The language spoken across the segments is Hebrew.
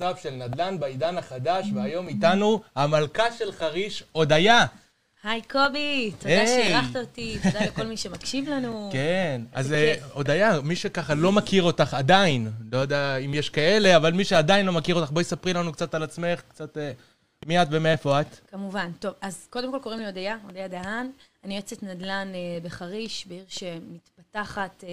נוסף של נדל"ן בעידן החדש, והיום איתנו המלכה של חריש, הודיה. היי קובי, תודה היי. שאירחת אותי, תודה לכל מי שמקשיב לנו. כן, אז אה. הודיה, מי שככה לא מכיר אותך עדיין, לא יודע אם יש כאלה, אבל מי שעדיין לא מכיר אותך, בואי ספרי לנו קצת על עצמך, קצת אה, מי את ומאיפה את. כמובן. טוב, אז קודם כל קוראים לי הודיה, הודיה דהן. אני יועצת נדל"ן אה, בחריש, בעיר שמתפתחת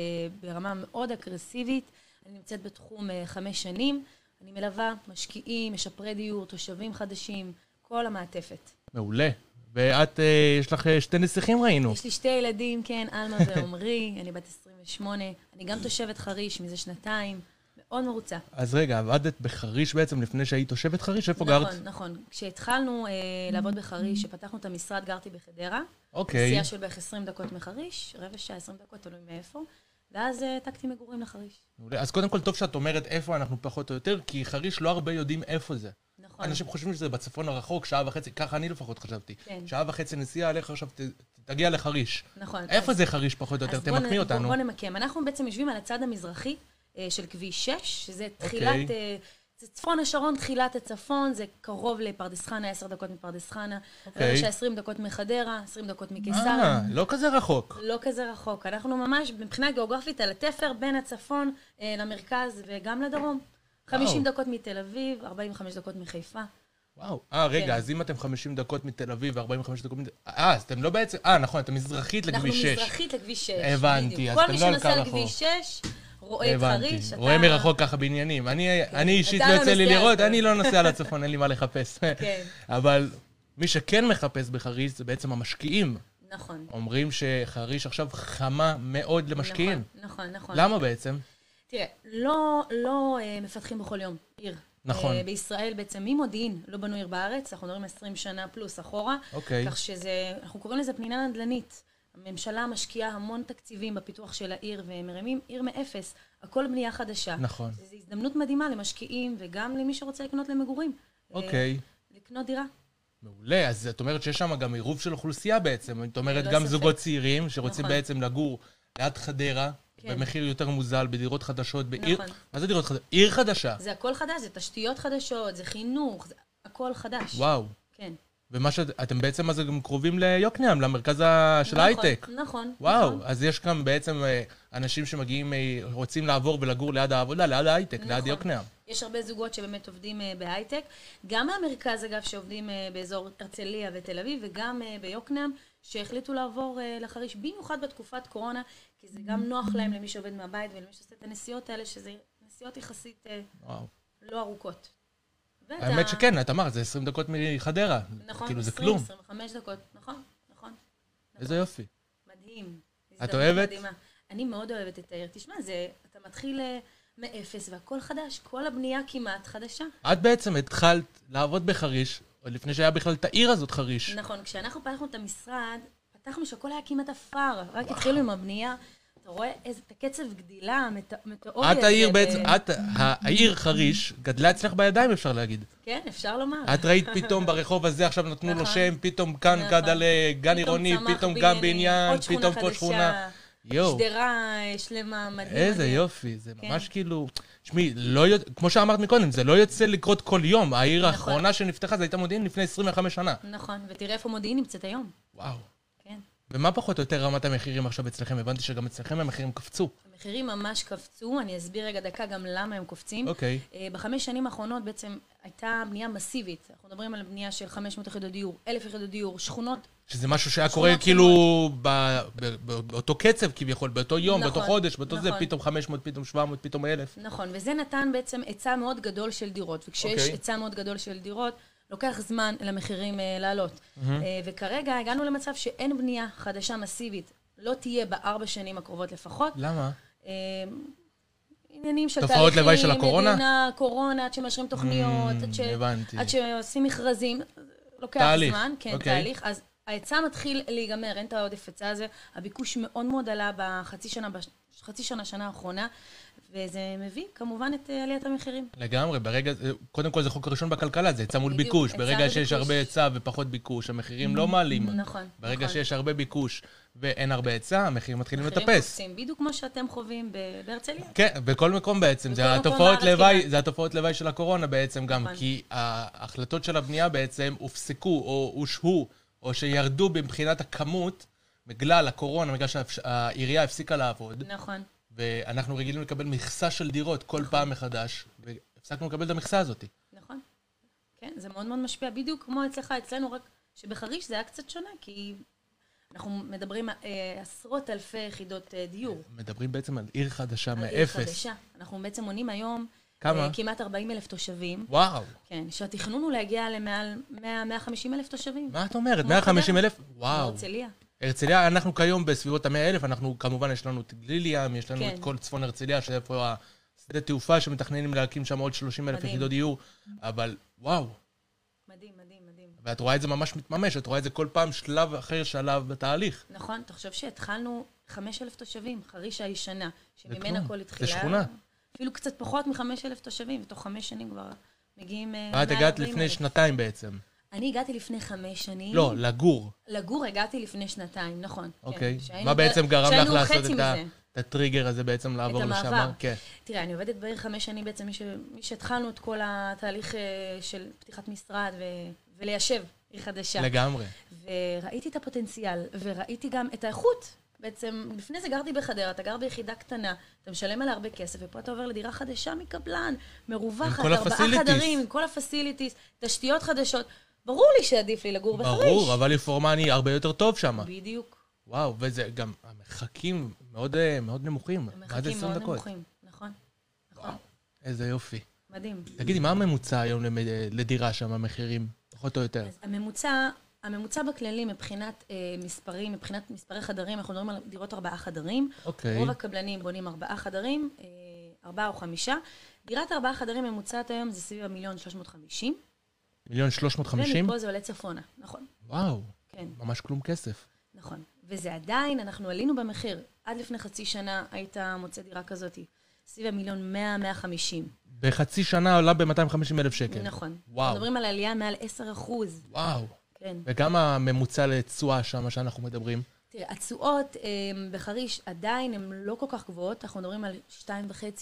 ברמה מאוד אגרסיבית. אני נמצאת בתחום חמש שנים. אני מלווה משקיעים, משפרי דיור, תושבים חדשים, כל המעטפת. מעולה. ואת, אה, יש לך אה, שתי נסיכים ראינו. יש לי שתי ילדים, כן, עלמה ועומרי, אני בת 28. אני גם תושבת חריש מזה שנתיים, מאוד מרוצה. אז רגע, עבדת בחריש בעצם לפני שהיית תושבת חריש? איפה גרת? נכון, נכון. כשהתחלנו אה, לעבוד בחריש, כשפתחנו את המשרד, גרתי בחדרה. אוקיי. נסיעה של בערך 20 דקות מחריש, רבע שעה, 20 דקות, תלוי מאיפה. ואז אה, העתקתי מגורים לחריש. מעולה. אז קודם כל, טוב שאת אומרת איפה אנחנו פחות או יותר, כי חריש לא הרבה יודעים איפה זה. נכון. אנשים חושבים שזה בצפון הרחוק, שעה וחצי, ככה אני לפחות חשבתי. כן. שעה וחצי נסיעה, לך עכשיו, ת- תגיע לחריש. נכון. איפה אז- זה חריש פחות או יותר? תמקמי אותנו. בוא, בוא נמקם. אנחנו בעצם יושבים על הצד המזרחי אה, של כביש 6, שזה אוקיי. תחילת... אה, זה צפון השרון, תחילת הצפון, זה קרוב לפרדס חנה, 10 דקות מפרדס חנה. אוקיי. שעה 20 דקות מחדרה, 20 דקות מקיסריה. אה, לא כזה רחוק. לא כזה רחוק. אנחנו ממש, מבחינה גיאוגרפית, על התפר בין הצפון אה, למרכז וגם לדרום. 50 וואו. דקות מתל אביב, 45 דקות מחיפה. וואו. אה, רגע, כן. אז אם אתם 50 דקות מתל אביב ו-45 דקות מתל... אה, אז אתם לא בעצם... אה, נכון, אתם מזרחית אנחנו לכביש 6. מזרחית לכביש 6. הבנתי. אז כל אתם מי לא על שנוסע קו לכביש 6, רואה את. חריש. אתה- רואה מרחוק ככה בעניינים. אני אני אישית לא לא יוצא לי לראות. אני לא נוסע לצפון, אין לי מה לחפש. כן, אבל מי שכן מחפש בחריש זה בעצם המשקיעים. נכון. אומרים שחריש עכשיו חמה מאוד למשקיעים. נכון, נכון, נכון. למה בעצם? תראה, לא, לא אה, מפתחים בכל יום עיר. נכון. אה, בישראל בעצם, ממודיעין לא בנו עיר בארץ, אנחנו מדברים 20 שנה פלוס אחורה. אוקיי. כך שזה, אנחנו קוראים לזה פנינה נדל"נית. הממשלה משקיעה המון תקציבים בפיתוח של העיר, והם מרימים עיר מאפס, הכל בנייה חדשה. נכון. זו הזדמנות מדהימה למשקיעים, וגם למי שרוצה לקנות למגורים. אוקיי. אה, לקנות דירה. מעולה, אז את אומרת שיש שם גם עירוב של אוכלוסייה בעצם. את אומרת ללא גם ספק. זוגות צעירים שרוצים נכון. בעצם לגור ליד חדרה, כן. במחיר יותר מוזל, בדירות חדשות, בעיר... נכון. מה זה דירות חדשות? עיר חדשה. זה הכל חדש, זה תשתיות חדשות, זה חינוך, זה הכל חדש. וואו. כן. ומה שאתם בעצם אז גם קרובים ליוקנעם, למרכז של נכון, ההייטק. נכון. וואו, נכון. אז יש גם בעצם אה, אנשים שמגיעים, אה, רוצים לעבור ולגור ליד העבודה, ליד ההייטק, ליד נכון. יוקנעם. יש הרבה זוגות שבאמת עובדים אה, בהייטק, גם מהמרכז אגב שעובדים באזור הרצליה ותל אביב, וגם ביוקנעם, שהחליטו לעבור לחריש, במיוחד בתקופת קורונה, כי זה גם נוח להם למי שעובד מהבית ולמי שעושה את הנסיעות האלה, שזה נסיעות יחסית וואו. לא ארוכות. ואת האמת שכן, את אמרת, זה 20 דקות מחדרה. נכון, כאילו, זה 20, כלום. 25 דקות, נכון, נכון. איזה יופי. מדהים. את אוהבת? מדהימה. אני מאוד אוהבת את העיר. תשמע, זה, אתה מתחיל אה, מאפס והכל חדש, כל הבנייה כמעט חדשה. את בעצם התחלת לעבוד בחריש, עוד לפני שהיה בכלל את העיר הזאת חריש. נכון, כשאנחנו פתחנו את המשרד, פתחנו שהכל היה כמעט עפר, רק התחילו עם הבנייה. אתה רואה איזה, את הקצב גדילה המטאורי את העיר בעצם, ב- את, העיר חריש גדלה אצלך בידיים, אפשר להגיד. כן, אפשר לומר. את ראית פתאום ברחוב הזה, עכשיו נתנו לו נכון. שם, פתאום כאן נכון. גד על אה, גן עירוני, פתאום גם בניין, פתאום פה שכונה. יואו, שדרה אה, שלמה, מדהים. איזה מדהים. יופי, זה כן. ממש כאילו... תשמעי, לא יודע, כמו שאמרת מקודם, זה לא יוצא לקרות כל יום. העיר נכון. האחרונה שנפתחה, זה הייתה מודיעין לפני 25 שנה. נכון, ותראה איפה מודיעין נמצאת היום. וואו. ומה פחות או יותר רמת המחירים עכשיו אצלכם? הבנתי שגם אצלכם המחירים קפצו. המחירים ממש קפצו, אני אסביר רגע דקה גם למה הם קופצים. אוקיי. אה, בחמש שנים האחרונות בעצם הייתה בנייה מסיבית. אנחנו מדברים על בנייה של 500 יחידות דיור, 1,000 יחידות דיור, שכונות. שזה משהו שהיה קורה כאילו ב- ב- ב- באותו קצב כביכול, באותו יום, נכון, באותו חודש, באותו זה, נכון. פתאום 500, פתאום 700, פתאום 1,000. נכון, וזה נתן בעצם היצע מאוד גדול של דירות. וכשיש אוקיי. היצע מאוד גדול של דירות, לוקח זמן למחירים אה, לעלות. אה, וכרגע הגענו למצב שאין בנייה חדשה מסיבית, לא תהיה בארבע שנים הקרובות לפחות. למה? אה, עניינים של תופעות תהליכים, לוואי של הקורונה? מדינה, קורונה, עד שמאשרים תוכניות, עד, ש... עד שעושים מכרזים, לוקח תהליך, זמן, כן, אוקיי. תהליך. אז ההיצע מתחיל להיגמר, אין את העודף היצע הזה. הביקוש מאוד מאוד עלה בחצי שנה, בחצי שנה, שנה האחרונה, וזה מביא כמובן את אה, עליית המחירים. לגמרי, ברגע, קודם כל זה חוק הראשון בכלכלה, זה היצע מול ביקוש. ברגע שיש. הרבה היצע ופחות ביקוש, המחירים לא מעלים. נכון, ברגע נכון. שיש הרבה ביקוש ואין הרבה היצע, המחירים מתחילים לטפס. קופצים, בדיוק כמו שאתם חווים בהרצליה. כן, בכל מקום בעצם. בכל זה מקום התופעות לוואי. זה התופעות לוואי של הקורונה בעצם גם, נכון. כי ההחלטות של הבנייה בעצם הופסקו או הושהו, או שירדו מבחינת הכמות, בגלל הקורונה, בגלל שהעירייה הפסיקה לעבוד, נכון. ואנחנו רגילים לקבל מכסה של דירות כל פעם מחדש, והפסקנו לקבל את המכסה הזאת. נכון. כן, זה מאוד מאוד משפיע, בדיוק כמו אצלך, אצלנו, רק שבחריש זה היה קצת שונה, כי אנחנו מדברים אה, עשרות אלפי יחידות אה, דיור. מדברים בעצם על עיר חדשה על עיר מאפס. חדשה. אנחנו בעצם מונים היום כמה? אה, כמעט 40 אלף תושבים. וואו, כן, שהתכנון הוא להגיע למעל 100-150 אלף תושבים. מה את אומרת? כמו 150 אלף? וואו. הרצליה. הרצליה, אנחנו כיום בסביבות ה-100 אלף, אנחנו כמובן, יש לנו את גליל ים, יש לנו כן. את כל צפון הרצליה, שאיפה השדה תעופה שמתכננים להקים שם עוד 30 אלף. יחידות דיור, אבל וואו, מדהים, מדהים, מדהים. ואת רואה את זה ממש מתממש, את רואה את זה כל פעם שלב אחר שלב בתהליך. נכון, תחשוב שהתחלנו 5,000 תושבים, חריש הישנה, זה שממנה. הכל זה התחילה. שכונה. אפילו קצת פחות מ-5,000 תושבים, ותוך חמש שנים כבר מגיעים אה, ואת הגעת 40,000. לפני שנתיים בעצם. אני הגעתי לפני חמש שנים. לא, לגור. לגור הגעתי לפני שנתיים, נכון. כן. אוקיי. שהיינו מה בעצם גרם לך לעשות את ה-. את הטריגר הזה בעצם לעבור לשם? המעבר. כן. תראה, אני עובדת בעיר חמש שנים בעצם, מי ש- מי שהתחלנו את כל התהליך אה, של פתיחת משרד ו- וליישב עיר חדשה. לגמרי. וראיתי את הפוטנציאל, וראיתי גם את האיכות. בעצם, לפני זה גרתי בחדרה, אתה גר ביחידה קטנה, אתה משלם עליה הרבה כסף, ופה אתה עובר לדירה חדשה מקבלן, מרווחת, ארבעה. חדרים, עם כל הפסיליטיס, תשתיות חדשות. ברור לי שעדיף לי לגור בחריש. ברור, אבל לפורמני הרבה יותר טוב שם. בדיוק. וואו, וזה גם, המרחקים מאוד, אה, מאוד נמוכים. המרחקים 20 מאוד דקות. נמוכים. נכון. נכון. איזה יופי. מדהים. תגידי, מה הממוצע היום לדירה שם, המחירים? פחות או יותר. אז הממוצע, הממוצע בכללי מבחינת אה, מספרים, מבחינת מספרי חדרים, אנחנו מדברים על דירות ארבעה חדרים. אוקיי. רוב הקבלנים בונים ארבעה חדרים, אה, ארבעה או חמישה. דירת ארבעה חדרים ממוצעת היום זה סביב המיליון שלוש מאות חמישים. מיליון שלוש מאות חמישים? ומפה זה עולה צפונה, נכון, וואו, כן, ממש כלום כסף. נכון. וזה עדיין, אנחנו עלינו במחיר. עד לפני חצי שנה היית מוצא דירה כזאת, סביב המיליון מאה, מאה חמישים. בחצי שנה עולה ב-250 אלף שקל. נכון. וואו. אנחנו מדברים על עלייה מעל עשר אחוז, וואו. כן. וכמה הממוצע לתשואה שם שאנחנו מדברים? תראה, התשואות אה, בחריש עדיין הן לא כל כך גבוהות, אנחנו מדברים על 2.5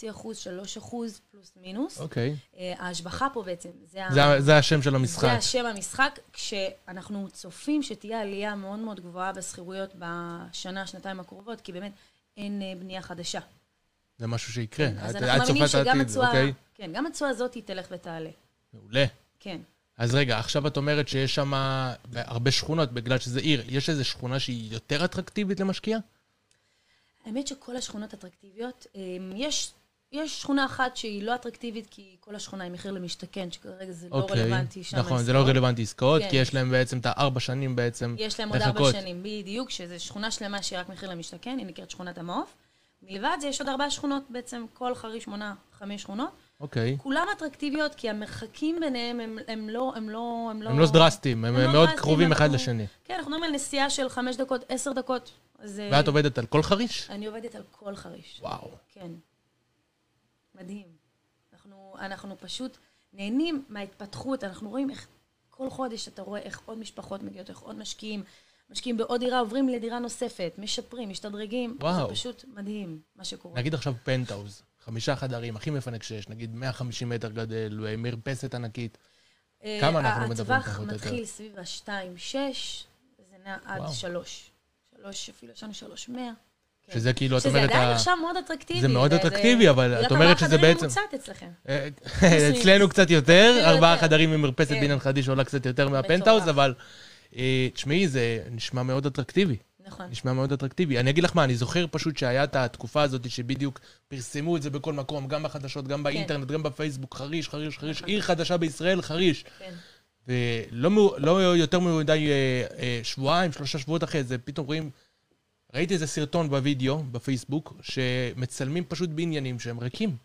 אחוז, 3 אחוז, פלוס מינוס. אוקיי. אה, ההשבחה פה בעצם, זה, זה ה- זה השם של המשחק. זה השם המשחק, כשאנחנו צופים שתהיה עלייה מאוד מאוד גבוהה בשכירויות בשנה, שנתיים הקרובות, כי באמת אין אה, בנייה חדשה. זה משהו שיקרה. אז את- אנחנו מאמינים שגם התשואה, אוקיי? כן, גם התשואה הזאת תלך ותעלה. מעולה. כן. אז רגע, עכשיו את אומרת שיש שם הרבה שכונות, בגלל שזה עיר. יש איזו שכונה שהיא יותר אטרקטיבית למשקיע? האמת שכל השכונות אטרקטיביות, אה, יש, יש שכונה אחת שהיא לא אטרקטיבית, כי כל השכונה היא מחיר למשתכן, שכרגע זה לא אוקיי. רלוונטי שם. נכון, זה לא. רלוונטי עסקאות, כן. כי יש להם בעצם את הארבע שנים בעצם יש להם עוד ארבע לחכות. שנים, בדיוק, שזו שכונה שלמה שהיא רק מחיר למשתכן, היא נקראת שכונת המעוף. מלבד זה יש עוד ארבע שכונות, בעצם כל חריש מונה חמש שכונות. אוקיי. כולן אטרקטיביות, כי המרחקים ביניהם הם, הם לא... הם לא... הם לא, הם לא דרסטיים, הם הם לא מאוד דרסטיים, קרובים אחד אנחנו- לשני. כן, אנחנו מדברים על נסיעה של חמש דקות, עשר דקות. אז... אה, ואת עובדת על כל חריש? אני עובדת על כל חריש. וואו. כן. מדהים. אנחנו, אנחנו פשוט נהנים מההתפתחות, אנחנו רואים איך כל חודש אתה רואה איך עוד משפחות מגיעות, איך עוד משקיעים, משקיעים בעוד דירה, עוברים לדירה נוספת, משפרים, משתדרגים. וואו. זה פשוט מדהים מה שקורה. נגיד עכשיו פנטהאוז, חמישה חדרים, הכי מפנק שיש, נגיד 150 מטר גדל, מרפסת ענקית. אה, כמה אנחנו מדברים הטווח פחות או יותר? מתחיל סביב ה-2.6, זה נע עד וואו. 3. 3, אפילו יש לנו 3.100. כן. שזה כאילו, את שזה אומרת... עדיין ה- נחשב מאוד אטרקטיבי. זה מאוד זה- אטרקטיבי, אבל את אומרת שזה חדרים בעצם- ממוצעת אצלכם. אה, מינוס. אצלנו קצת יותר, ארבעה. חדרים עם מרפסת כן. בניין חדיש עולה קצת יותר מהפנטהאוז. אבל אה, תשמעי, זה נשמע מאוד אטרקטיבי. נכון. נשמע מאוד אטרקטיבי. אני אגיד לך מה, אני זוכר פשוט שהיה את התקופה הזאת שבדיוק פרסמו את זה בכל מקום, גם בחדשות, גם באינטרנט, גם בפייסבוק, חריש, חריש, חריש, נכון. עיר חדשה בישראל, חריש. כן. ולא לא יותר מדי אה, אה, שבועיים, שלושה שבועות אחרי זה, פתאום רואים, ראיתי איזה סרטון בווידאו, בפייסבוק, שמצלמים פשוט בניינים שהם ריקים.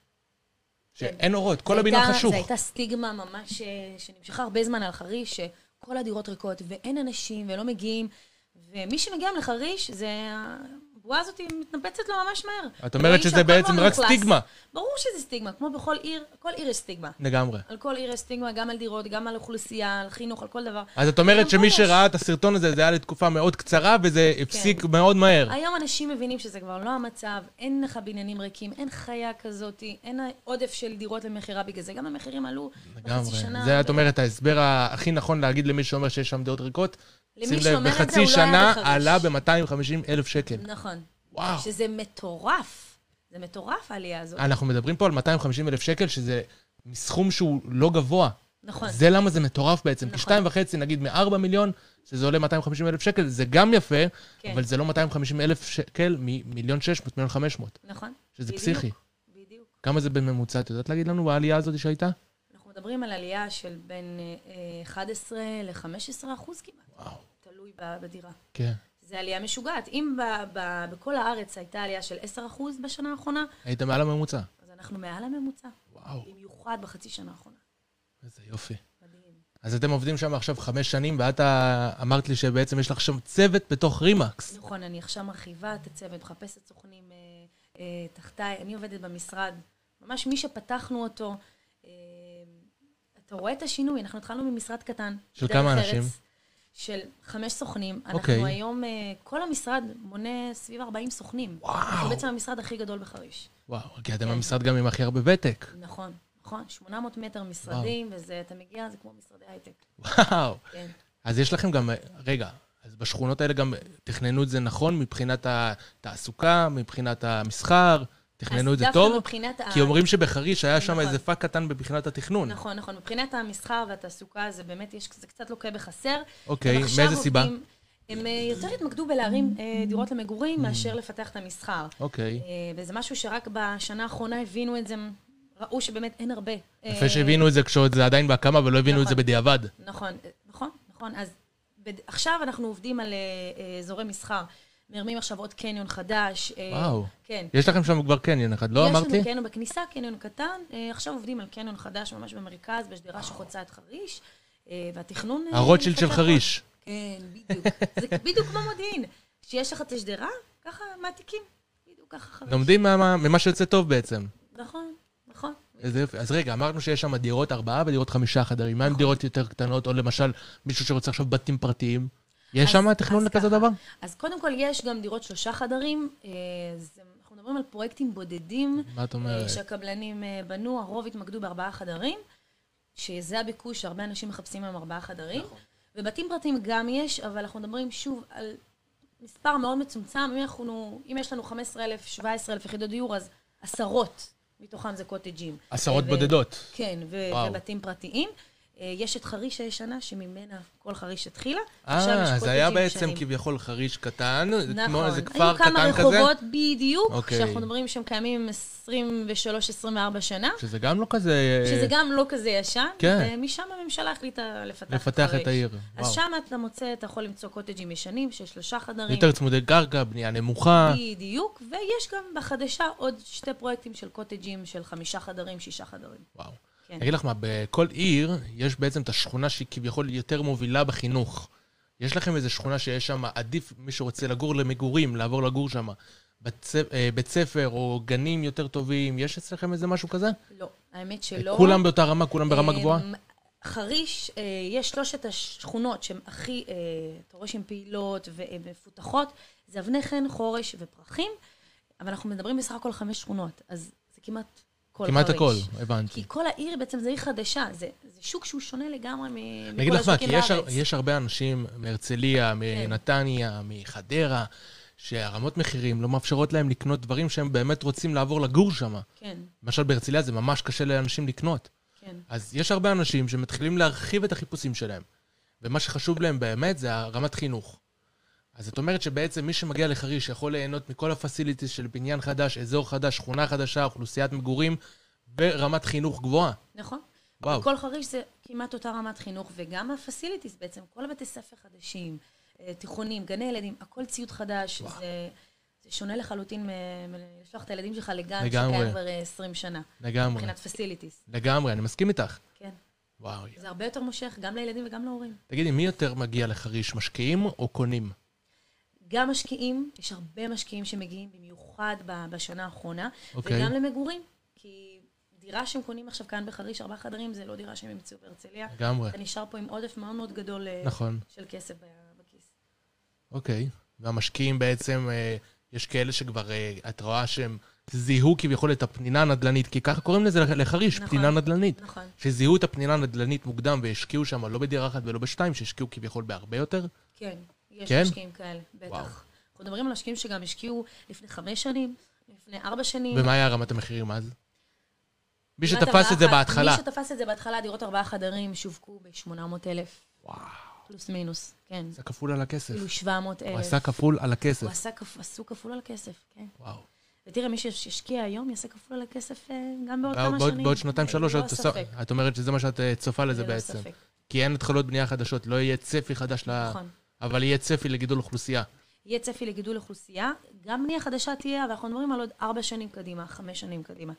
שאין אורות, כל הבניין הייתה- חשוך. זו הייתה סטיגמה ממש אה, שנמשכה הרבה זמן על חריש, שכל הדירות ריקות ואין אנשים ולא מגיעים, ומי שמגיע לחריש זה הבועה הזאת מתנפצת לו ממש מהר. את אומרת שזה בעצם רק. סטיגמה. ברור שזה סטיגמה, כמו בכל עיר, כל עיר יש סטיגמה. לגמרי. על כל עיר יש סטיגמה, גם על דירות, גם על אוכלוסייה, על חינוך, על כל דבר. אז את אומרת שמי שראה את הסרטון הזה, זה היה לתקופה מאוד קצרה, וזה הפסיק מאוד מהר. היום אנשים מבינים שזה כבר לא המצב, אין לך בניינים ריקים, אין חיה כזאת, אין עודף של דירות למכירה בגלל זה. גם המחירים עלו בחצי לגמרי. שנה. זה, את ו- אומרת, ההסבר הכי נכון להגיד למי שאומר שיש שם דעות ריקות. למי שים לב, שאומר את זה, בחצי הוא לא היה שנה בחריש. עלה ב-250 אלף שקל. נכון. וואו. שזה מטורף. זה מטורף העלייה הזאת. אנחנו מדברים פה על 250 אלף שקל, שזה מסכום שהוא לא גבוה. נכון. זה למה זה מטורף בעצם. כי נכון. שתיים וחצי, נגיד, מ-4 מיליון, שזה עולה 250 אלף שקל, זה גם יפה, כן. אבל זה לא 250 אלף שקל ממיליון 600, מיליון 500, נכון. שזה בדיוק, פסיכי. בדיוק. כמה זה בממוצע? את יודעת להגיד לנו בעלייה הזאת שהייתה? אנחנו מדברים על עלייה של בין אה, אה, 11 ל-15 אחוז כמעט. וואו. תלוי בדירה. כן. זה עלייה משוגעת. אם ב- ב- בכל הארץ הייתה עלייה של 10 אחוז בשנה האחרונה, היית מעל הממוצע. אז אנחנו מעל הממוצע. וואו, במיוחד בחצי שנה האחרונה. איזה יופי. מדהים. אז אתם עובדים שם עכשיו חמש שנים, ואת אמרת לי שבעצם יש לך שם צוות בתוך רימקס. נכון, אני עכשיו מרחיבה את הצוות, מחפשת סוכנים אה, אה, תחתיי. אני עובדת במשרד, ממש מי שפתחנו אותו. אה, אתה רואה את השינוי, אנחנו התחלנו ממשרד קטן. של כמה אנשים? של חמש סוכנים. אוקיי. אנחנו היום, אה, כל המשרד מונה סביב 40 סוכנים. וואו. אנחנו בעצם המשרד הכי גדול בחריש. וואו, כי אתם כן. המשרד גם עם הכי הרבה ותק. נכון, נכון. 800 מטר משרדים, וזה, אתה מגיע, זה כמו משרדי הייטק. וואו. כן. אז יש לכם גם, רגע, אז בשכונות האלה גם תכננו את זה נכון מבחינת התעסוקה, מבחינת המסחר, תכננו את זה טוב? כי אומרים שבחריש היה שם נכון. איזה פאק קטן מבחינת התכנון. נכון, נכון. מבחינת המסחר והתעסוקה, זה באמת, יש, זה קצת לוקה בחסר. אוקיי, מאיזה סיבה? עובדים- הם אה, יותר התמקדו בלהרים אה, דירות למגורים מאשר לפתח את המסחר. אוקיי. אה, וזה משהו שרק בשנה האחרונה הבינו את זה, ראו שבאמת אין הרבה. יפה שהבינו את זה כשעוד זה עדיין בהקמה ולא הבינו את זה נכון. בדיעבד. נכון, נכון, נכון. אז. עכשיו אנחנו עובדים על אזורי מסחר. מרמים עכשיו עוד קניון חדש. אה, וואו. כן. יש לכם שם כבר קניון אחד, לא יש אמרתי? לנו קניון בכניסה, קניון קטן. אה, עכשיו עובדים על קניון חדש ממש במרכז, בשדרה שחוצה את חריש. אה, והתכנון... הרוטשילד של חריש. כן, בדיוק. זה בדיוק כמו מודיעין. כשיש לך את השדרה, ככה מעתיקים. בדיוק ככה חריש. לומדים מה- ממה שיוצא טוב בעצם. נכון, נכון. איזה יופי. אז רגע, אמרנו שיש שם דירות ארבעה ודירות חמישה חדרים. מה עם נכון. דירות יותר קטנות, או למשל מישהו שרוצה עכשיו בתים פרטיים? יש שם תכנון ככה. דבר? אז קודם כל, יש גם דירות שלושה חדרים. אה, אנחנו מדברים על פרויקטים בודדים. מה את אה, אומרת? שהקבלנים אה, בנו, הרוב התמקדו בארבעה חדרים, שזה הביקוש שהרבה אנשים מחפשים היום ארבעה חדרים. נכון. ובתים פרטיים גם יש, אבל אנחנו מדברים שוב על מספר מאוד מצומצם. אם, אנחנו, אם יש לנו 15,000, 17,000 יחידות דיור, אז עשרות מתוכם זה קוטג'ים. עשרות ו- בודדות. כן, ו-. ובתים פרטיים. אה, יש את חריש הישנה, שממנה כל חריש התחילה. אה, זה היה בעצם ישנים. כביכול חריש קטן, כמו נכון. איזה כפר היו כמה קטן כזה, רחובות בדיוק, אוקיי. שאנחנו מדברים שהם קיימים 23-24 שנה, שזה גם לא כזה... שזה גם לא כזה ישן, כן. ומשם הממשלה החליטה לפתח, לפתח חריש. את העיר. אז וואו. שם אתה מוצא, אתה יכול למצוא קוטג'ים ישנים של שלושה חדרים. יותר צמודי קרקע, בנייה נמוכה. בדיוק, ויש גם בחדשה עוד שתי פרויקטים של קוטג'ים של חמישה חדרים, שישה חדרים. וואו. כן. אני אגיד לך מה, בכל עיר יש בעצם את השכונה שהיא כביכול יותר מובילה בחינוך. יש לכם איזו שכונה שיש שם, עדיף מי שרוצה לגור למגורים, לעבור לגור שם. בית, אה, בית ספר או גנים יותר טובים, יש אצלכם איזה משהו כזה? לא, האמת שלא. כולם באותה רמה, כולם ברמה אמ, גבוהה? חריש, אה, יש שלושת השכונות שהן הכי, אה, אתה רואה שהן פעילות ומפותחות, זה אבני חן, חורש ופרחים, אבל אנחנו מדברים בסך הכל חמש שכונות, אז זה כמעט כל כמעט חריש. הכל, הבנתי. כי כל העיר בעצם זה עיר חדשה, זה, זה שוק שהוא שונה לגמרי מ- אני אגיד מכל לך מה, כי יש, הר- בארץ. יש הרבה אנשים מהרצליה, כן. מנתניה, מחדרה, שהרמות מחירים לא מאפשרות להם לקנות דברים שהם באמת רוצים לעבור לגור שם. כן, למשל בהרצליה זה ממש קשה לאנשים לקנות. כן. אז יש הרבה אנשים שמתחילים להרחיב את החיפושים שלהם. ומה שחשוב להם באמת זה הרמת חינוך. אז זאת אומרת שבעצם מי שמגיע לחריש יכול ליהנות מכל הפסיליטיז של בניין חדש, אזור חדש, שכונה חדשה, אוכלוסיית מגורים ורמת חינוך גבוהה. נכון. וואו. בכל חריש זה כמעט אותה רמת חינוך, וגם הפסיליטיס בעצם, כל הבתי ספר חדשים, אה, תיכונים, גני ילדים, הכל ציוד חדש, זה, זה שונה לחלוטין מלשלוח את הילדים שלך לגן. שקיים כבר אה, 20 שנה, לגמרי. מבחינת פסיליטיס. לגמרי, אני מסכים איתך. כן. וואו. זה הרבה יותר מושך, גם לילדים וגם להורים. תגידי, מי יותר מגיע לחריש, משקיעים או קונים? גם משקיעים, יש הרבה משקיעים שמגיעים במיוחד בשנה האחרונה, אוקיי. וגם למגורים, כי דירה שהם קונים עכשיו כאן בחריש, ארבעה חדרים, זה לא דירה שהם ימצאו בהרצליה. לגמרי. אתה נשאר פה עם עודף מאוד מאוד גדול אה, נכון. של כסף בכיס. אוקיי. והמשקיעים בעצם, אה, יש כאלה שכבר, אה, את רואה שהם זיהו כביכול את הפנינה הנדל"נית, כי ככה קוראים לזה לחריש, נכון. פנינה נדל"נית. נכון. שזיהו את הפנינה הנדל"נית מוקדם והשקיעו שם לא בדירה אחת ולא בשתיים, שהשקיעו כביכול בהרבה יותר. כן, יש כן? משקיעים כאלה, בטח. וואו. אנחנו מדברים על משקיעים שגם השקיעו לפני חמש שנים, לפני ארבע שנים. ומה היה רמת המחירים אז? מי שתפס את זה בהתחלה. מי שתפס את זה בהתחלה, דירות ארבעה חדרים שווקו ב-800,000, וואו, פלוס מינוס, כן. עשה כפול על הכסף. אפילו 700,000. הוא עשה כפול על הכסף. הוא עשה כפ- עשו כפול על הכסף, כן. וואו. ותראה, מי שישקיע היום יעשה כפול על הכסף אה, גם בעוד כמה שנים. בעוד שנתיים שלוש, ללא את עושה- ספק. את אומרת שזה מה שאת אה, צופה לזה בעצם. ספק. כי אין התחלות בנייה חדשות, לא יהיה צפי חדש ל... נכון. אבל יהיה צפי לגידול אוכלוסייה. יהיה צפי לגידול אוכלוסייה, גם בנייה חדשה תהיה, אבל אנחנו מדברים על עוד ארבע שנים קדימה, חמש שנים קדימה.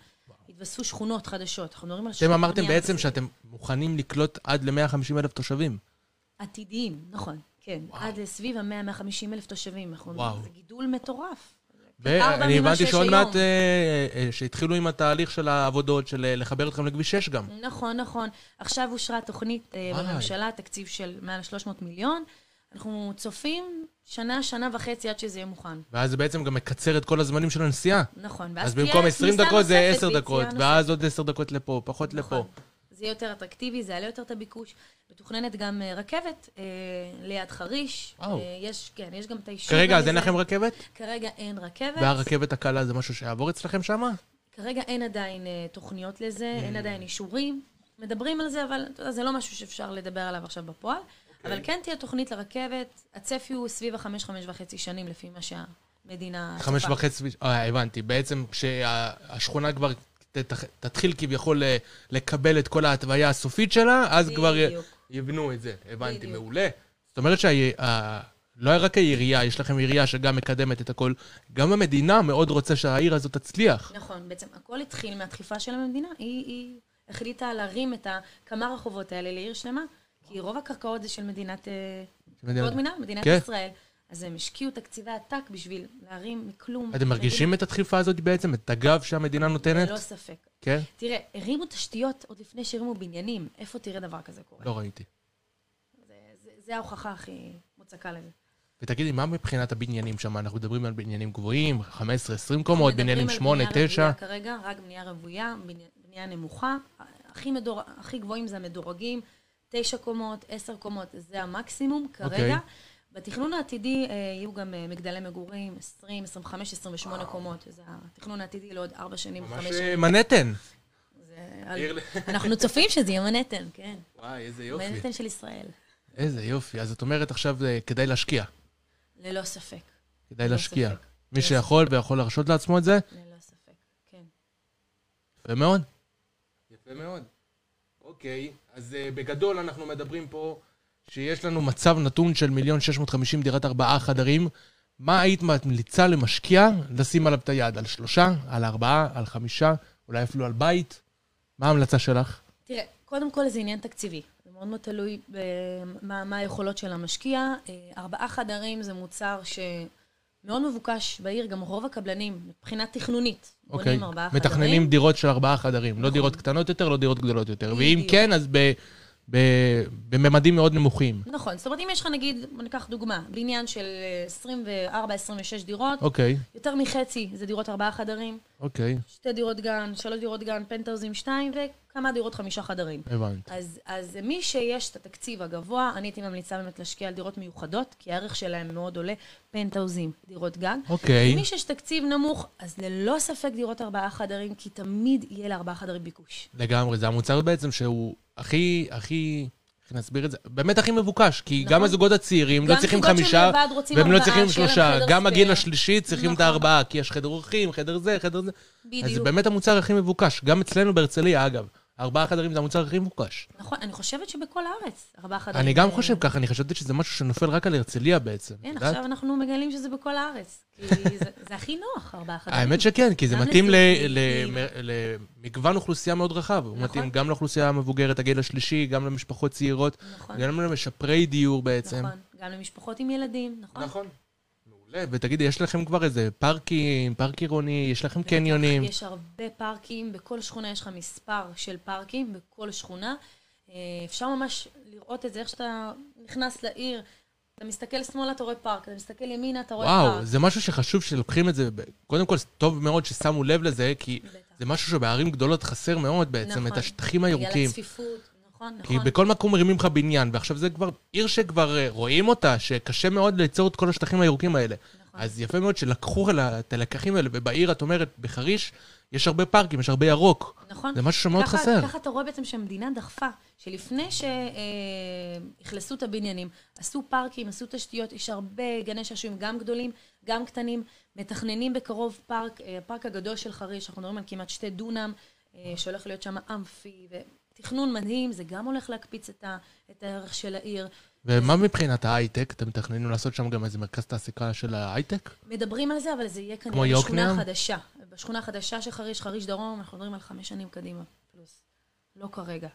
יתווספו שכונות חדשות, אנחנו מדברים על אתם שכונות אמרתם בנייה בעצם מסיבית. שאתם מוכנים לקלוט עד ל-150 אלף תושבים. עתידיים, נכון, כן. וואו. עד לסביב ה-100-150 אלף תושבים. אנחנו- וואו. זה גידול מטורף. ואני הבנתי שעוד. מעט אה, אה, שהתחילו עם התהליך של העבודות, של אה, לחבר אתכם לכביש 6 גם. נכון, נכון. עכשיו אושרה תוכנית אה. בממשלה, תקציב של מעל 300 מיליון. אנחנו צופים שנה, שנה וחצי עד שזה יהיה מוכן. ואז זה בעצם גם מקצר את כל הזמנים של הנסיעה. נכון. ואז אז במקום 20 כניסה דקות זה נוספת 10 ויציאה דקות. ואז עוד 10 דקות לפה, פחות לפה. נכון. זה יהיה יותר אטרקטיבי, זה יעלה יותר את הביקוש. מתוכננת גם אה, רכבת אה, ליד חריש. וואו. אה, יש, כן, יש גם את האישור. כרגע אז אין. לכם רכבת? כרגע אין רכבת. והרכבת הקלה זה משהו שיעבור אצלכם שם? כרגע אין עדיין אה, תוכניות לזה, Mm. אין עדיין אישורים. מדברים על זה, אבל אתה יודע, זה לא משהו שאפשר לדבר עליו עכשיו בפועל. אבל כן תהיה תוכנית לרכבת. הצפי הוא סביב החמש, חמש וחצי שנים, לפי מה שהמדינה... חמש. וחצי, אה, הבנתי. בעצם כשהשכונה כבר תתחיל כביכול ל- לקבל את כל ההתוויה הסופית שלה, אז כבר. יבנו את זה. הבנתי, בדיוק. מעולה. זאת אומרת שלא רק העירייה, יש לכם עירייה שגם מקדמת את הכל, גם המדינה מאוד רוצה שהעיר הזאת תצליח. נכון, בעצם הכל התחיל מהדחיפה של המדינה. היא, היא החליטה להרים את כמה רחובות האלה לעיר שלמה, כי רוב הקרקעות זה של מדינת... אה, מדינת- מדינה, מדינת כן. ישראל. אז הם השקיעו תקציבי עתק בשביל להרים מכלום. אתם מרגישים את הדחיפה הזאת בעצם? את הגב שהמדינה נותנת? ללא ספק. כן? תראה, הרימו תשתיות עוד לפני שהרימו בניינים. איפה תראה דבר כזה קורה? לא ראיתי. זה, זה, זה ההוכחה הכי מוצקה לזה. ותגידי, מה מבחינת הבניינים שם? אנחנו מדברים על בניינים גבוהים, 15-20 קומות, בניינים מדברים על 8-9. בנייה רוויה כרגע, רק בנייה רוויה, בנייה, בנייה נמוכה. הכי, מדור, הכי גבוהים זה המדורגים, תשע קומות, עשר קומות, זה המקסימום כרגע. אוקיי. בתכנון העתידי אה, יהיו גם אה, מגדלי מגורים, 20, 25, 28 קומות. זה התכנון העתידי לעוד ארבע שנים, ממש חמש אה, שנים. מנהטן. עיר ל- אנחנו צופים שזה יהיה מנהטן, כן. וואי, איזה יופי. מנהטן של ישראל. איזה יופי. אז את אומרת עכשיו, כדאי להשקיע. ללא ספק. כדאי ללא להשקיע. ספק. מי שיכול ויכול להרשות לעצמו את זה, ללא ספק, כן. יפה מאוד. יפה מאוד. אוקיי, אז uh, בגדול אנחנו מדברים פה שיש לנו מצב נתון של מיליון שש מאות חמישים דירת ארבעה חדרים. מה היית ממליצה למשקיע לשים עליו את היד? על שלושה? על ארבעה? על חמישה? אולי אפילו על בית? מה ההמלצה שלך? תראה, קודם כל זה עניין תקציבי. זה מאוד מאוד תלוי במה מה היכולות של המשקיע. אה, ארבעה חדרים זה מוצר שמאוד מבוקש בעיר, גם רוב הקבלנים, מבחינה תכנונית, אוקיי, בונים ארבעה חדרים. מתכננים דירות של ארבעה חדרים. לא נכון. דירות קטנות יותר, לא דירות גדולות יותר. ואם. כן, אז ב- ב- בממדים מאוד נמוכים. נכון, זאת אומרת, אם יש לך נגיד, בוא ניקח דוגמה, בניין של 24-26 דירות, אוקיי, יותר מחצי זה דירות ארבעה חדרים, אוקיי, שתי דירות גן, שלוש דירות גן, פנטהאוזים שתיים, וכמה דירות חמישה חדרים. הבנתי. אז, אז מי שיש את התקציב הגבוה, אני הייתי ממליצה באמת להשקיע על דירות מיוחדות, כי הערך שלהן מאוד עולה, פנטהאוזים, דירות גן. אוקיי. מי שיש תקציב נמוך, אז ללא ספק דירות ארבעה חדרים, כי תמיד יהיה לארבעה חדרים ביקוש. לגמרי, זה המוצר בעצם שהוא הכי, הכי, נסביר את זה? באמת הכי מבוקש, כי נכון. גם הזוגות הצעירים לא גם צריכים זוגות חמישה, והם לא צריכים שלושה. גם הגיל. השלישי צריכים את נכון. הארבעה, כי יש חדר אורחים, חדר זה, חדר זה. אז זה בדיוק. באמת המוצר הכי מבוקש. גם אצלנו בהרצליה, אגב. ארבעה חדרים זה המוצר הכי מבוקש. נכון, אני חושבת שבכל הארץ, ארבעה חדרים. אני גם חושב ככה, אני חשבתי שזה משהו שנופל רק על הרצליה בעצם. כן? עכשיו אנחנו מגלים שזה בכל הארץ. כי זה, הכי נוח, ארבעה חדרים. האמת שכן, כי זה מתאים ל- לסיעודיים. ל- למגוון אוכלוסייה מאוד רחב. הוא נכון. מתאים גם לאוכלוסייה המבוגרת, הגיל השלישי, גם למשפחות צעירות, נכון, גם למשפרי דיור בעצם. נכון. גם למשפחות עם ילדים, נכון? נכון. מעולה, ותגידי, יש לכם כבר איזה פארקים, פארק עירוני, יש לכם קניונים? יש הרבה פארקים, בכל שכונה יש לך מספר של פארקים, בכל שכונה. אה, אפשר ממש לראות את זה, איך שאתה נכנס לעיר, אתה מסתכל שמאלה, אתה רואה פארק, אתה מסתכל ימינה, אתה רואה וואו, פארק. זה משהו שחשוב שלוקחים את זה, קודם כל, טוב מאוד ששמו לב לזה, כי בטח. זה משהו שבערים גדולות חסר מאוד בעצם, את נכון. השטחים בגלל הירוקים. הצפיפות, נכון, כי נכון. בכל מקום מרימים לך בניין, ועכשיו זה כבר עיר שכבר אה, רואים אותה, שקשה מאוד ליצור את כל השטחים הירוקים האלה. נכון. אז יפה מאוד שלקחו את הלקחים האלה, ובעיר, את אומרת, בחריש, יש הרבה פארקים, יש הרבה ירוק. נכון. זה משהו שמאוד ככה- חסר. ככה אתה רואה בעצם שהמדינה דחפה, שלפני שאכלסו את הבניינים, עשו פארקים, עשו תשתיות, יש הרבה גני שעשועים, גם גדולים, גם קטנים, מתכננים בקרוב פארק, אה, הפארק הגדול של חריש, אנחנו מדברים על כמעט שתי דונם, אה, שהולך להיות שם אמפי, ותכנון מדהים, זה גם הולך להקפיץ את, ה, את הערך של העיר. ומה מבחינת ההייטק? אתם מתכננים לעשות שם גם איזה מרכז תעסוקה של ההייטק? מדברים על זה, אבל זה יהיה כנראה בשכונה? חדשה. בשכונה חדשה של חריש, חריש דרום, אנחנו מדברים על חמש שנים קדימה, פלוס. לא כרגע.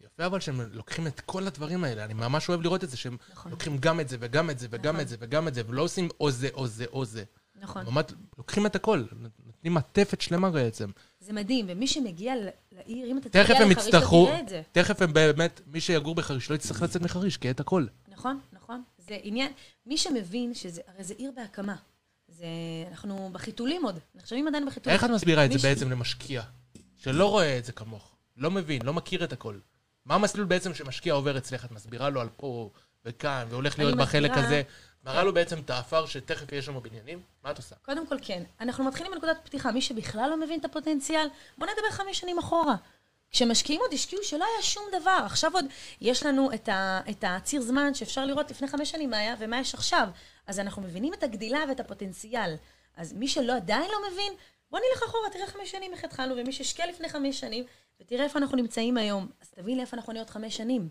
יפה אבל שהם לוקחים את כל הדברים האלה, אני ממש אוהב לראות את זה, שהם נכון. לוקחים גם את זה וגם את זה וגם נכון. את זה וגם את זה, ולא עושים או זה או זה או זה. נכון. ממש לוקחים את הכל, נותנים מעטפת שלמה בעצם. זה מדהים, ומי שמגיע לעיר, אם אתה תגיע לחריש, אתה תראה את זה. תכף הם באמת, מי שיגור בחריש לא יצטרך לצאת מחריש, כי יהיה את הכל. נכון, נכון. זה עניין, מי שמבין שזה, הרי זה עיר בהקמה. זה, אנחנו בחיתולים עוד, נחשבים עדיין בחיתולים. איך את מסבירה את זה בעצם למשקיע, שלא רואה את זה כמוך, לא מבין, לא מכיר את הכל? מה המסלול בעצם שמשקיע עובר אצלך? את מסבירה לו על פה וכאן, והולך להיות בחלק הזה? מראה לו בעצם את האפר שתכף יש שם בניינים? מה את עושה? קודם כל כן, אנחנו מתחילים מנקודת פתיחה, מי שבכלל לא מבין את הפוטנציאל, בוא נדבר חמש שנים אחורה. כשמשקיעים עוד השקיעו שלא היה שום דבר, עכשיו עוד יש לנו את, ה, את הציר זמן שאפשר לראות לפני חמש שנים מה היה ומה יש עכשיו. אז אנחנו מבינים את הגדילה ואת הפוטנציאל. אז מי שלא עדיין לא מבין, בוא נלך אחורה, תראה חמש שנים איך התחלנו, ומי שהשקיע לפני חמש שנים, ותראה איפה אנחנו נמצאים היום. אז תבין לאיפה אנחנו נהיה עוד חמש שנים.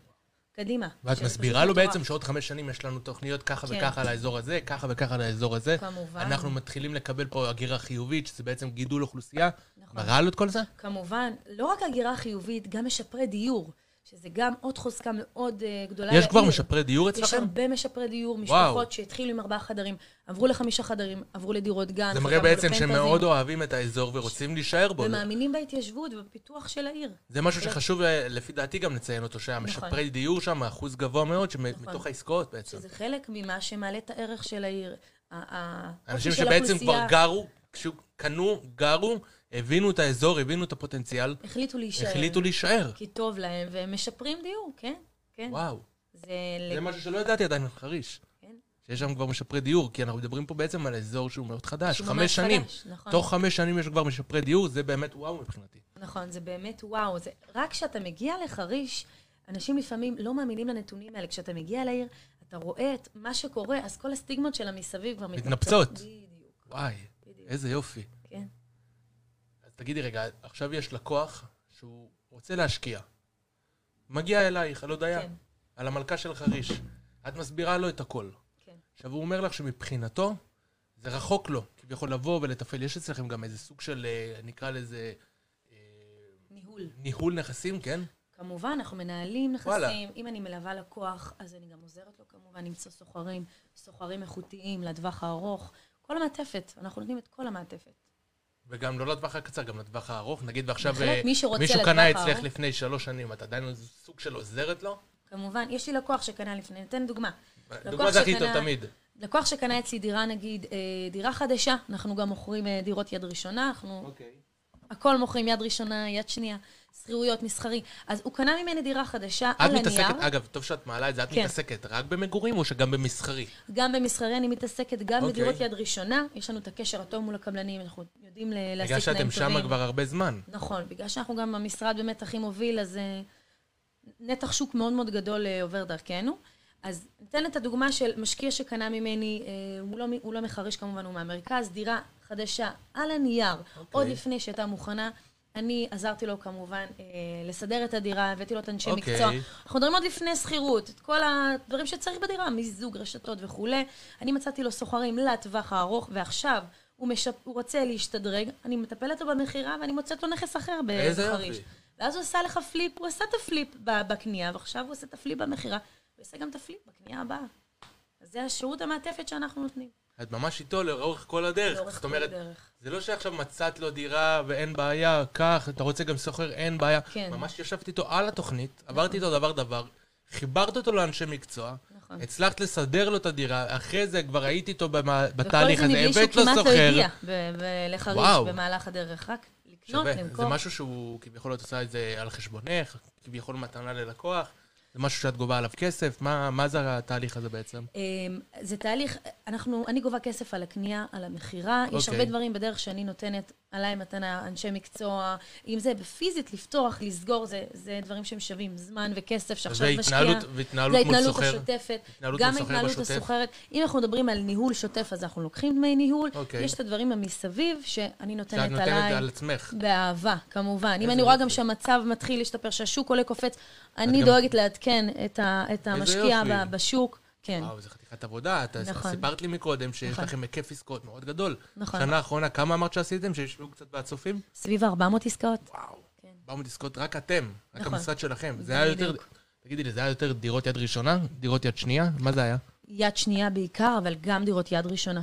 קדימה. ואת מסבירה לו. בעצם שעוד חמש שנים יש לנו תוכניות ככה כן. וככה לאזור הזה, ככה וככה לאזור הזה. כמובן. אנחנו מתחילים לקבל פה הגירה חיובית, שזה בעצם גידול אוכלוסייה. נכון. מראה לו את כל זה? כמובן, לא רק הגירה חיובית, גם משפרי דיור, שזה גם עוד חוזקה מאוד uh, גדולה יש כבר. משפרי דיור יש אצלכם? הרבה משפרי דיור, וואו. משפחות שהתחילו עם ארבעה חדרים, עברו לחמישה חדרים, עברו לדירות גן. זה מראה בעצם שהם לפנטזים, מאוד אוהבים את האזור ורוצים להישאר בו. ומאמינים בהתיישבות ובפיתוח של העיר. זה משהו שחשוב אה, לפי דאתי גם לציין אותו, שהמשפרי דיור שם, אחוז גבוה מאוד, שמתוך העסקאות בעצם. שזה חלק ממה שמעלה את הערך של העיר. ה- ה- אנשים האופי של שבעצם כבר גרו, קנו, גרו, הבינו את האזור, הבינו את הפוטנציאל, החליטו להישאר. החליטו להישאר. כי טוב להם, והם משפרים דיור, כן, כן. וואו, זה... זה משהו שלא ידעתי עדיין בחריש. כן. שיש שם כבר משפרי דיור, כי אנחנו מדברים פה בעצם על אזור שהוא מאוד חדש, שהוא חמש שנים. חדש, נכון. תוך חמש שנים יש כבר משפרי דיור, זה באמת וואו מבחינתי. נכון, זה באמת וואו. זה, רק כשאתה מגיע לחריש, אנשים לפעמים לא מאמינים לנתונים האלה. כשאתה מגיע לעיר, אתה רואה את מה שקורה, אז כל הסטיגמות של המסביב כבר מתנפצות. בדיוק, וואי, בדיוק. איזה יופי. תגידי רגע, עכשיו יש לקוח שהוא רוצה להשקיע. מגיע אלייך, על הודיה, כן. על המלכה של חריש. את מסבירה לו את הכל. כן. עכשיו, הוא אומר לך שמבחינתו, זה רחוק לו, כביכול לבוא ולתפעל. יש אצלכם גם איזה סוג של, אה, נקרא לזה, אה, ניהול. ניהול נכסים, כן? כמובן, אנחנו מנהלים נכסים. וואלה. אם אני מלווה לקוח, אז אני גם עוזרת לו כמובן למצוא סוחרים, סוחרים איכותיים לטווח הארוך. כל המעטפת, אנחנו נותנים את כל המעטפת. וגם לא לטווח הקצר, גם לטווח הארוך. נגיד ועכשיו בהחלט, אה, מי שרוצה מישהו קנה אצלך. לפני שלוש שנים, את עדיין סוג של עוזרת לו? כמובן, יש לי לקוח שקנה לפני, ניתן דוגמה. דוגמה זה הכי טוב תמיד. לקוח שקנה אצלי דירה, נגיד, אה, דירה חדשה, אנחנו גם מוכרים אה, דירות יד ראשונה, אנחנו אוקיי. הכל מוכרים יד ראשונה, יד שנייה, שכירויות, מסחרי. אז הוא קנה ממני דירה חדשה את על הנייר. מתעסקת, אגב, טוב שאת מעלה את זה, את כן. מתעסקת רק במגורים או שגם במסחרי? גם במסחרי אני מתעסקת, גם אוקיי. בדירות יד ראשונה. יש לנו את הקשר הטוב מול הקבלנים, אנחנו יודעים להשיג בגלל תנאים שאתם טובים. שם כבר הרבה זמן. נכון, בגלל שאנחנו גם המשרד באמת הכי מוביל, אז אה, נתח שוק מאוד מאוד גדול אה, עובר דרכנו. אז ניתן את הדוגמה של משקיע שקנה ממני, אה, הוא לא, הוא לא מחריש כמובן, הוא מהמרכז, דירה חדשה על הנייר, עוד לפני שהייתה מוכנה. אני עזרתי לו כמובן אה, לסדר את הדירה, הבאתי לו את אנשי אוקיי. מקצוע. אנחנו מדברים עוד לפני שכירות, את כל הדברים שצריך בדירה, מיזוג, רשתות וכולי. אני מצאתי לו סוחרים לטווח הארוך, ועכשיו הוא, משפ... הוא רוצה להשתדרג, אני מטפלת לו במכירה ואני מוצאת לו נכס אחר בחריש. ואז הוא עשה לך פליפ, הוא עשה את הפליפ בקנייה, ועכשיו הוא עושה את הפליפ במכירה, הוא עושה גם את הפליפ בקנייה הבאה. אז זה השירות המעטפת שאנחנו נותנים. את ממש איתו לאורך כל הדרך. לאורך זאת כל אומרת, הדרך. זה לא שעכשיו מצאת לו דירה ואין בעיה, קח, אתה רוצה גם סוחר, אין בעיה. כן. ממש ישבתי איתו על התוכנית, עברתי איתו דבר דבר, חיברת אותו לאנשי מקצוע, נכון. הצלחת לסדר לו את הדירה, אחרי זה כבר הייתי איתו במה- בתהליך וכל הזה, זה מבלי שהוא הבאת לו כמעט לא סוחר. הגיע ב- ב- לחריש וואו. במהלך הדרך, רק לקנות, שווה. זה למכור. משהו שהוא כביכול את עושה את זה על חשבונך, כביכול מתנה ללקוח, זה משהו שאת גובה עליו כסף, מה, מה זה התהליך הזה בעצם? אמ, זה תהליך, אנחנו, אני גובה כסף על הקנייה, על המכירה. יש אוקיי. הרבה דברים בדרך שאני נותנת עליי מתנה, אנשי מקצוע. אם זה בפיזית, לפתוח, לסגור, זה, זה דברים שהם שווים זמן וכסף שעכשיו משקיע. והתנהלות, זה מול ההתנהלות סוחר. השוטפת. התנהלות גם מול ההתנהלות. הסוחרת. אם אנחנו מדברים על ניהול שוטף, אז אנחנו לוקחים דמי ניהול. אוקיי. יש את הדברים המסביב שאני שאת נותנת נותנת עליי. על עצמך. באהבה, כמובן. אם אני רואה. גם שהמצב מתחיל להשתפר, שהשוק עולה קופץ, אני גם- דואגת לעדכן את, ה, את המשקיע בשוק. כן, וואו, זו חתיכת עבודה. את נכון. סיפרת לי מקודם שיש נכון. לכם היקף עסקאות מאוד גדול. נכון. שנה האחרונה, כמה אמרת שעשיתם? שישבו קצת בצופים? סביב 400 עסקאות. וואו. כן. באו עסקאות רק אתם, רק נכון. המשרד שלכם. זה היה יותר... תגידי לי, זה היה יותר דירות יד ראשונה? דירות יד שנייה? מה זה היה? יד שנייה בעיקר, אבל גם דירות יד ראשונה.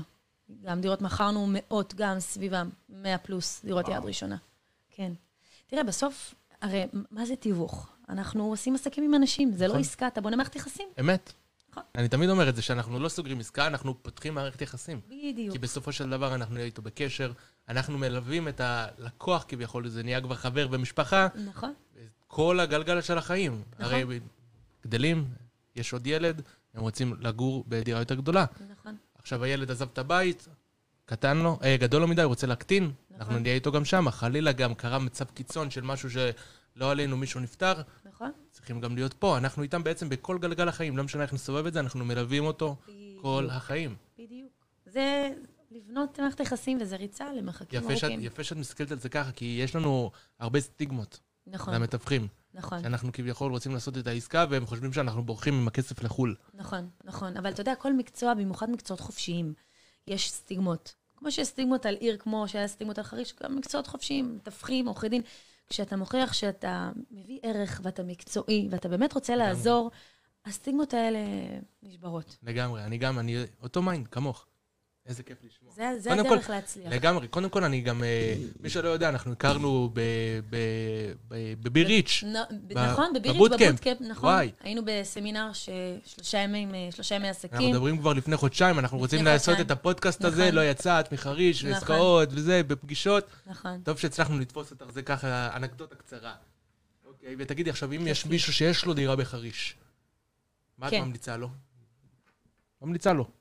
גם דירות מכרנו מאות, גם סביבם, 100 פלוס דירות וואו. יד ראשונה. כן. תראה, בסוף, הרי מה זה תיווך? אנחנו עושים עסקים עם אנשים, זה לא נכון. עסקה, אתה בונה מערכת יחסים. אמת. אני תמיד אומר את זה, שאנחנו לא סוגרים עסקה, אנחנו פותחים מערכת יחסים. בדיוק. כי בסופו של דבר אנחנו נהיה איתו בקשר, אנחנו מלווים את הלקוח כביכול, זה נהיה כבר חבר ומשפחה, נכון, כל הגלגל של החיים. נכון. הרי גדלים, יש עוד ילד, הם רוצים לגור בדירה יותר גדולה. נכון. עכשיו הילד עזב את הבית, קטן לו, אה, גדול לו מדי, הוא רוצה להקטין, נכון. אנחנו נהיה איתו גם שם. חלילה גם קרה מצב קיצון של משהו שלא עלינו, מישהו נפטר, נכון. צריכים גם להיות פה. אנחנו איתם בעצם בכל גלגל החיים, לא משנה איך נסובב את זה, אנחנו מלווים אותו כל בדיוק. החיים. בדיוק. זה לבנות מערכת יחסים וזה ריצה למרחקים יפה שאת, ארוכים. יפה שאת מסתכלת על זה ככה, כי יש לנו הרבה סטיגמות נכון, למתווכים, נכון, שאנחנו כביכול רוצים לעשות את העסקה, והם חושבים שאנחנו בורחים עם הכסף לחו"ל. נכון, נכון. אבל אתה יודע, כל מקצוע, במיוחד מקצועות חופשיים, יש סטיגמות. כמו שיש סטיגמות על עיר, כמו שהיה סטיגמות על חריש, גם מקצועות חופשיים, מתווכים, עורכי דין. כשאתה מוכיח שאתה מביא ערך ואתה מקצועי, ואתה באמת רוצה לגמרי. לעזור, הסטיגמות האלה נשברות. לגמרי, אני גם, אני אותו mind, כמוך. איזה כיף לשמוע. זה, זה הדרך כל, להצליח. לגמרי. קודם כל, אני גם, אה, מי שלא יודע, אנחנו הכרנו בביריץ'. נכון, בביריץ', בבוטקאמפ. בבוטקאמפ, נכון. וואי. היינו בסמינר ששלושה ימים, אה, שלושה ימי אנחנו עסקים. מדברים כבר לפני חודשיים, אנחנו לפני רוצים לעשות חודשיים. את הפודקאסט הזה, נכון. לא יצאת מחריש, נכון. ועסקאות וזה, בפגישות. נכון. טוב שהצלחנו לתפוס אותך, זה ככה אנקדוטה קצרה. אוקיי, ותגידי עכשיו, אם יש. מישהו שיש לו דירה בחריש, מה את כן. ממליצה לו? ממליצה לו.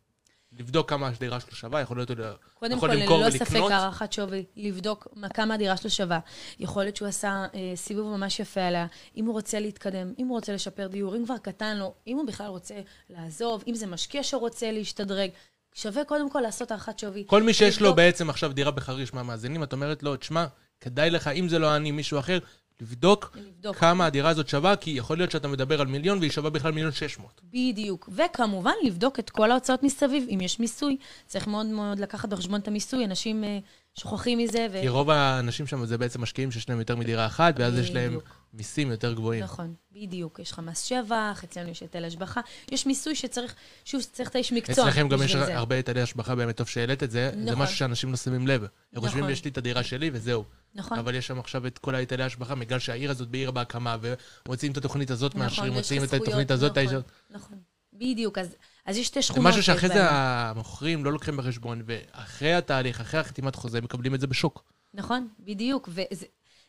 לבדוק כמה הדירה שלו שווה, יכול להיות... קודם יכול כל, ללא ספק? הערכת שווי, לבדוק מה- כמה הדירה שלו שווה. יכול להיות שהוא עשה אה, סיבוב ממש יפה עליה, אם הוא רוצה להתקדם, אם הוא רוצה לשפר דיור, אם כבר קטן לו, אם הוא בכלל רוצה לעזוב, אם זה משקיע שרוצה להשתדרג. שווה קודם כל לעשות הערכת שווי. כל מי שיש לו לבדוק- בעצם עכשיו דירה בחריש מהמאזינים, את אומרת לו, תשמע, כדאי לך, אם זה לא אני, מישהו אחר, לבדוק לבדוק. כמה הדירה הזאת שווה, כי יכול להיות שאתה מדבר על מיליון והיא שווה בכלל מיליון שש מאות. בדיוק. וכמובן, לבדוק את כל ההוצאות מסביב. אם יש מיסוי, צריך מאוד מאוד לקחת בחשבון את המיסוי. אנשים אה, שוכחים מזה, ו... כי רוב האנשים שם זה בעצם משקיעים שיש להם יותר מדירה אחת, ואז יש להם בדיוק. מיסים יותר גבוהים. נכון, בדיוק. יש לך מס שבח, אצלנו יש היטל השבחה. יש מיסוי שצריך, שוב, צריך את האיש מקצוע. אצלכם גם יש זה. הרבה היטלי השבחה, באמת טוב שהעלית את זה. זה נכון. משהו שאנשים לא שמים לב. הם חושבים, נכון. יש לי את הדירה שלי וזהו. נכון. אבל יש שם עכשיו את כל ההיטלי השבחה, בגלל שהעיר הזאת בעיר בהקמה, ומוציאים את התוכנית הזאת, נכון, מאשרים, מוציאים את התוכנית הזאת. נכון, האיש- נכון. בדיוק, אז, אז יש שתי זה שכונות. משהו שאחרי זה. המוכרים לא לוקחים בחשבון, ואחרי התהליך, אחרי החתימת חוזה, מקבלים את זה בשוק. נכון, בדיוק. וזה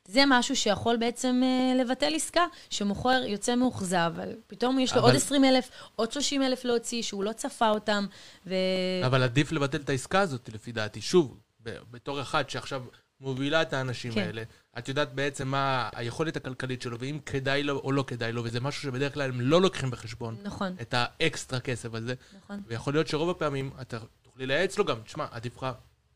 זה משהו שיכול בעצם אה, לבטל עסקה, שמוכר יוצא מאוכזב, אבל פתאום יש לו אבל- עוד 20 אלף, עוד 30 אלף להוציא, שהוא לא צפה אותם, ו... אבל עדיף לבטל את העסקה הזאת, לפי דעתי. שוב, בתור אחת שעכשיו מובילה את האנשים כן. האלה, את יודעת בעצם מה היכולת הכלכלית שלו, ואם כדאי לו או לא כדאי לו, וזה משהו שבדרך כלל הם לא לוקחים בחשבון, נכון, את האקסטרה כסף הזה, נכון. ויכול להיות שרוב הפעמים אתה תוכלי לייעץ לו גם, תשמע, עדיף לך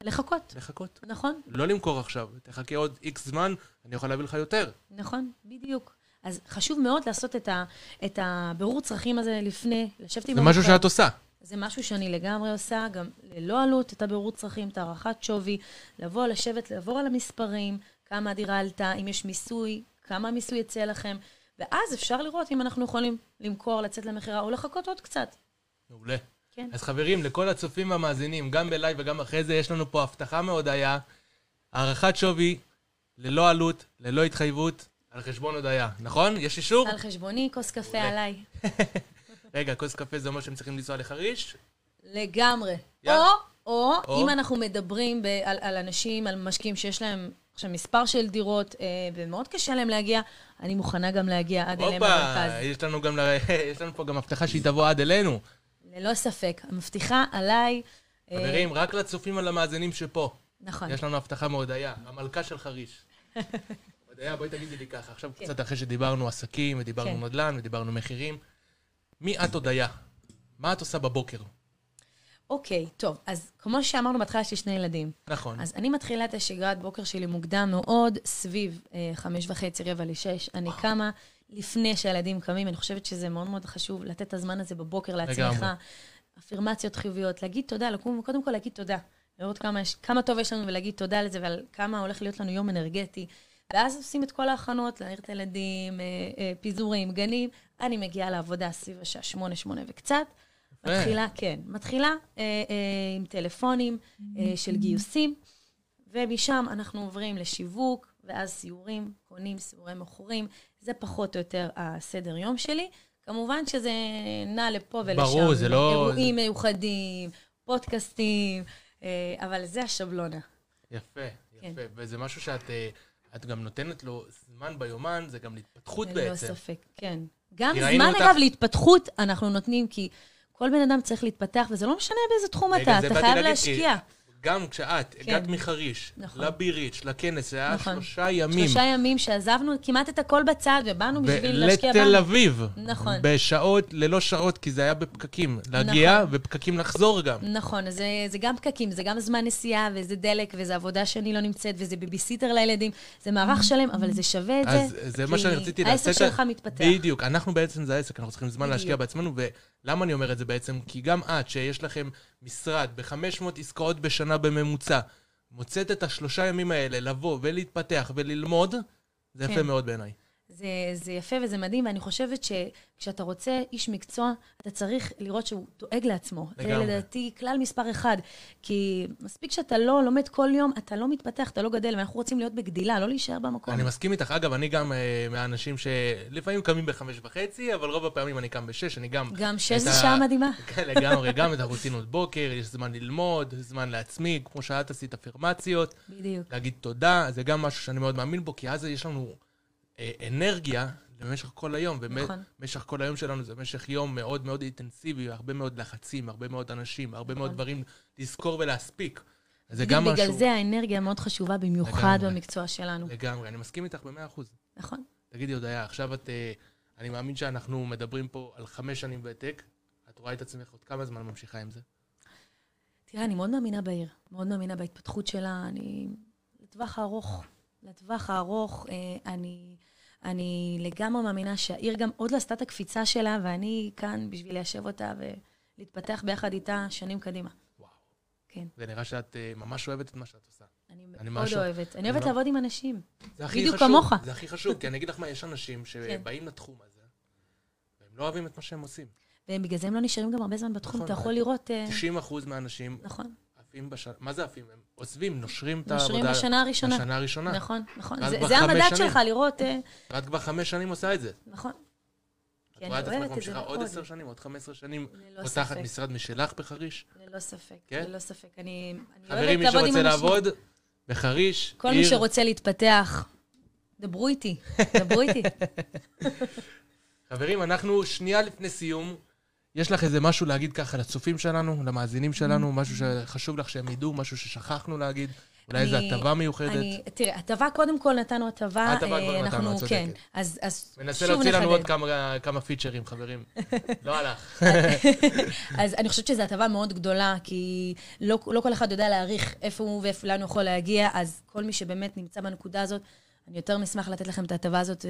לחכות, לחכות. נכון, לא למכור עכשיו, תחכה עוד איקס זמן, אני יכול להביא לך יותר. נכון, בדיוק. אז חשוב מאוד לעשות את, ה, את הבירור צרכים הזה לפני, לשבת עם זה משהו. שאת עושה. זה משהו שאני לגמרי עושה, גם ללא עלות, את הבירור צרכים, את הערכת שווי, לבוא, לשבת, לעבור על המספרים, כמה הדירה עלתה, אם יש מיסוי, כמה המיסוי יצא לכם, ואז אפשר לראות אם אנחנו יכולים למכור, לצאת למכירה, או לחכות עוד קצת. מעולה. כן. אז חברים, לכל הצופים והמאזינים, גם בלייב וגם אחרי זה, יש לנו פה הבטחה מהודיה, הערכת שווי, ללא עלות, ללא התחייבות, על חשבון הודיה. נכון? יש אישור? על חשבוני, כוס קפה. עליי. רגע, כוס קפה זה אומר שהם צריכים לנסוע לחריש? לגמרי. או, או, או. אם אנחנו מדברים ב- על, על אנשים, על משקיעים שיש להם עכשיו מספר של דירות, אה, ומאוד קשה להם להגיע, אני מוכנה גם להגיע עד אליהם הופה, למרכז. יש לנו גם, ל- יש לנו פה גם הבטחה שהיא תבוא עד אלינו. ללא ספק. מבטיחה עליי... אה, חברים, רק לצופים ולמאזינים שפה. נכון. יש לנו הבטחה מהודיה, המלכה של חריש. הודיה, בואי תגידי לי ככה, עכשיו כן. קצת אחרי שדיברנו עסקים, ודיברנו כן. נדל"ן, ודיברנו מחירים. מי את הודיה? מה את עושה בבוקר? אוקיי, טוב, אז כמו שאמרנו בהתחלה, יש לי שני ילדים. נכון. אז אני מתחילה את השגרת בוקר שלי מוקדם מאוד, סביב אה, חמש וחצי, רבע לשש. אני קמה לפני שהילדים קמים, אני חושבת שזה מאוד מאוד חשוב לתת את הזמן הזה בבוקר לעצמך. לגמרי. אפירמציות חיוביות, להגיד תודה, לקום, קודם כל להגיד תודה. לראות כמה, יש, כמה טוב יש לנו ולהגיד תודה לזה ועל כמה הולך להיות לנו יום אנרגטי. ואז עושים את כל ההכנות, להעיר את הילדים, אה, אה, פיזורים, גנים. אני מגיעה לעבודה סביב השעה שמונה, שמונה וקצת. מתחילה, כן, מתחילה אה, אה, עם טלפונים אה, של גיוסים, ומשם אנחנו עוברים לשיווק, ואז סיורים, קונים, סיורי מכורים. זה פחות או יותר הסדר יום שלי. כמובן שזה נע לפה ולשם. ברור, זה לא- אירועים מיוחדים, פודקאסטים, אה, אבל זה השבלונה. יפה, כן. יפה. וזה משהו שאת אה, את גם נותנת לו זמן ביומן, זה גם להתפתחות ללא בעצם. ספק, כן. גם כי זמן, אותך- אגב, להתפתחות אנחנו נותנים, כי כל בן אדם צריך להתפתח, וזה לא משנה באיזה תחום רגע, אתה, אתה חייב להשקיע. גם כשאת כן. הגעת מחריש, נכון. לביריץ', לכנס, זה היה נכון. שלושה ימים. שלושה ימים שעזבנו כמעט את הכל בצד, ובאנו בשביל להשקיע לתל בנו. אביב. נכון. בשעות, ללא שעות, כי זה היה בפקקים. להגיע נכון. ופקקים לחזור גם. נכון, זה, זה גם פקקים, זה גם זמן נסיעה, וזה דלק, וזה עבודה שאני לא נמצאת, וזה ביביסיטר לילדים. זה מערך שלם, אבל זה שווה את אז זה. זה מה שאני רציתי העסק לעשות. שלך מתפתח. בדיוק, אנחנו בעצם זה העסק, אנחנו צריכים זמן בדיוק. להשקיע בעצמנו, ולמה אני אומר את זה בעצם? כי גם את, שיש לכם משרד ב-500 עסקאות בשנה בממוצע, מוצאת את השלושה ימים האלה לבוא ולהתפתח וללמוד, זה יפה כן. מאוד בעיניי. זה, זה יפה וזה מדהים, ואני חושבת שכשאתה רוצה איש מקצוע, אתה צריך לראות שהוא דואג לעצמו. לגמרי. זה לדעתי כלל מספר אחד. כי מספיק שאתה לא לומד כל יום, אתה לא מתפתח, אתה לא גדל, ואנחנו רוצים להיות בגדילה, לא להישאר במקום. אני מסכים איתך. אגב, אני גם אה, מהאנשים שלפעמים קמים בחמש וחצי, אבל רוב הפעמים אני קם בשש, אני גם... גם שש זה ה- שעה מדהימה. כן, לגמרי, גם את הרוטינות בוקר, יש זמן ללמוד, זמן לעצמי, כמו שאת עשית אפירמציות. בדיוק. להגיד תודה, זה גם משהו שאני מאוד מאמין בו, כי אז יש לנו אנרגיה למשך כל היום, נכון. ובמשך כל היום שלנו זה משך יום מאוד מאוד אינטנסיבי, הרבה מאוד לחצים, הרבה מאוד אנשים, הרבה מאוד נכון. דברים לזכור ולהספיק. זה גם בגלל משהו... זה האנרגיה מאוד חשובה, במיוחד לגמרי. במקצוע שלנו. לגמרי, אני מסכים איתך במאה אחוז. נכון. תגידי, הודיה, עכשיו את... אה, אני מאמין שאנחנו מדברים פה על חמש שנים ותק. את רואה את עצמך עוד כמה זמן ממשיכה עם זה? תראה, אני מאוד מאמינה בעיר, מאוד מאמינה בהתפתחות שלה. אני... לטווח הארוך, לטווח הארוך, אה, אני, אני לגמרי מאמינה שהעיר גם עוד לא עשתה את הקפיצה שלה, ואני כאן בשביל ליישב אותה ולהתפתח ביחד איתה שנים קדימה. וואו. כן. זה נראה שאת אה, ממש אוהבת את מה שאת עושה. אני אני מאוד משהו- אוהבת. אני אוהבת לא- לעבוד עם אנשים. זה הכי בדיוק חשוב. כמוך. זה הכי חשוב, כי אני אגיד לך מה, יש אנשים שבאים לתחום הזה, והם לא אוהבים את מה שהם עושים. ובגלל זה הם לא נשארים גם הרבה זמן בתחום. נכון. אתה יכול לראות... אה, 90% מהאנשים נכון. עפים בשנה, מה זה עפים? הם עוזבים, נושרים את העבודה. נושרים בשנה הראשונה. בשנה הראשונה. נכון, נכון. זה- זה המדד שנים. שלך, לראות... אה, את כבר חמש שנים עושה את זה. נכון. את כי רואה את עצמך ממשיכה עוד. עשר שנים, עוד חמש עשרה שנים, פותחת. משרד משלך בחריש. ללא ספק, כן? ללא ספק. אני אני חברים, מי שרוצה. לעבוד, בחריש, כל מי עיר, שרוצה להתפתח, דברו איתי, דברו איתי. חברים, אנחנו שנייה לפני סיום. יש לך איזה משהו להגיד ככה לצופים שלנו, למאזינים שלנו, משהו שחשוב לך שהם ידעו, משהו ששכחנו להגיד? אולי איזו הטבה מיוחדת? אני, תראה, הטבה, קודם כל נתנו הטבה. הטבה אה, כבר נתנו, אנחנו- את צודקת. כן, אז אז מנסה שוב להוציא לנו עוד נחדד. כמה- כמה פיצ'רים, חברים. לא הלך. אז אני חושבת שזו הטבה מאוד גדולה, כי לא, לא כל אחד יודע להעריך איפה הוא ואיפה לאן הוא יכול להגיע, אז כל מי שבאמת נמצא בנקודה הזאת, אני יותר משמח לתת לכם את ההטבה הזאת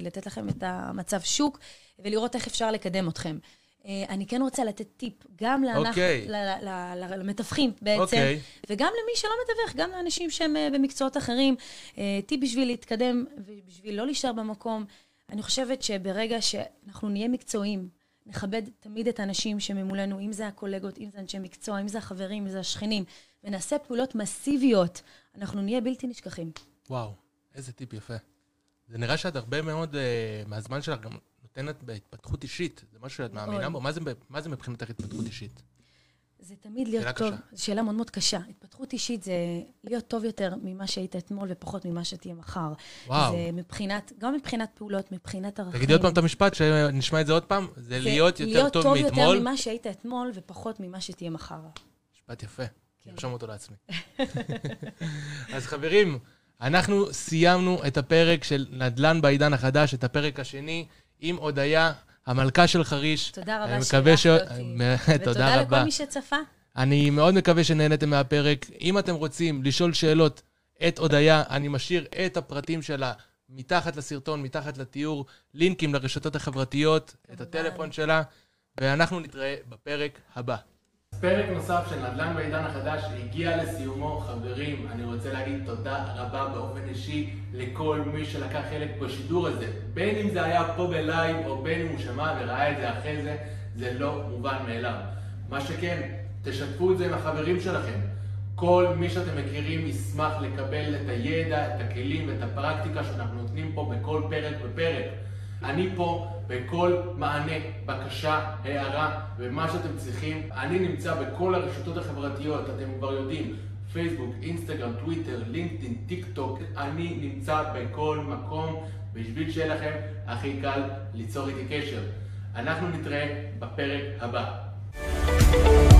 ולתת לכם את המצב שוק, ולראות איך אפשר לקדם אתכם. אה, אני כן רוצה לתת טיפ, גם אוקיי. למתווכים בעצם, אוקיי. וגם למי שלא מתווך, גם לאנשים שהם אה, במקצועות אחרים. אה, טיפ בשביל להתקדם ובשביל לא להישאר במקום. אני חושבת שברגע שאנחנו נהיה מקצועיים נכבד תמיד את האנשים שממולנו, אם זה הקולגות, אם זה אנשי מקצוע, אם זה החברים, אם זה השכנים, ונעשה פעולות מסיביות, אנחנו נהיה בלתי נשכחים. וואו, איזה טיפ יפה. זה נראה שאת הרבה מאוד uh, מהזמן שלך גם נותנת בהתפתחות אישית. זה משהו שאת מאמינה בו? מה זה, מה זה מבחינתך התפתחות אישית? זה תמיד להיות שאלה טוב. זו שאלה מאוד מאוד קשה. התפתחות אישית זה להיות טוב יותר ממה שהיית אתמול ופחות ממה שתהיה מחר. וואו. זה מבחינת, גם מבחינת פעולות, מבחינת ערכים. תגידי עוד פעם את המשפט, שנשמע את זה עוד פעם. זה, זה להיות יותר להיות טוב מאתמול. להיות טוב יותר ממה שהיית אתמול ופחות ממה שתהיה מחר. משפט יפה. כן. נרשום אותו לעצמי. אז חברים, אנחנו סיימנו את הפרק של נדל"ן בעידן החדש, את הפרק השני, עם הודיה, המלכה של חריש. תודה רבה שאירחת ש... אותי. ותודה לכל מי שצפה. אני מאוד מקווה שנהנתם מהפרק. אם אתם רוצים לשאול שאלות את הודיה, אני משאיר את הפרטים שלה מתחת לסרטון, מתחת לתיאור, לינקים לרשתות החברתיות, את הטלפון שלה, ואנחנו נתראה בפרק הבא. פרק נוסף של נדל"ן בעידן החדש הגיע לסיומו. חברים, אני רוצה להגיד תודה רבה באופן אישי לכל מי שלקח חלק בשידור הזה. בין אם זה היה פה בלייב או בין אם הוא שמע וראה את זה אחרי זה, זה לא מובן מאליו. מה שכן, תשתפו את זה עם החברים שלכם. כל מי שאתם מכירים ישמח לקבל את הידע, את הכלים ואת הפרקטיקה שאנחנו נותנים פה בכל פרק ופרק. אני פה בכל מענה, בקשה, הערה ומה שאתם צריכים. אני נמצא בכל הרשתות החברתיות, אתם כבר יודעים, פייסבוק, אינסטגרם, טוויטר, לינקדאין, טיק טוק, אני נמצא בכל מקום בשביל שיהיה לכם הכי קל ליצור איתי קשר. אנחנו נתראה בפרק הבא.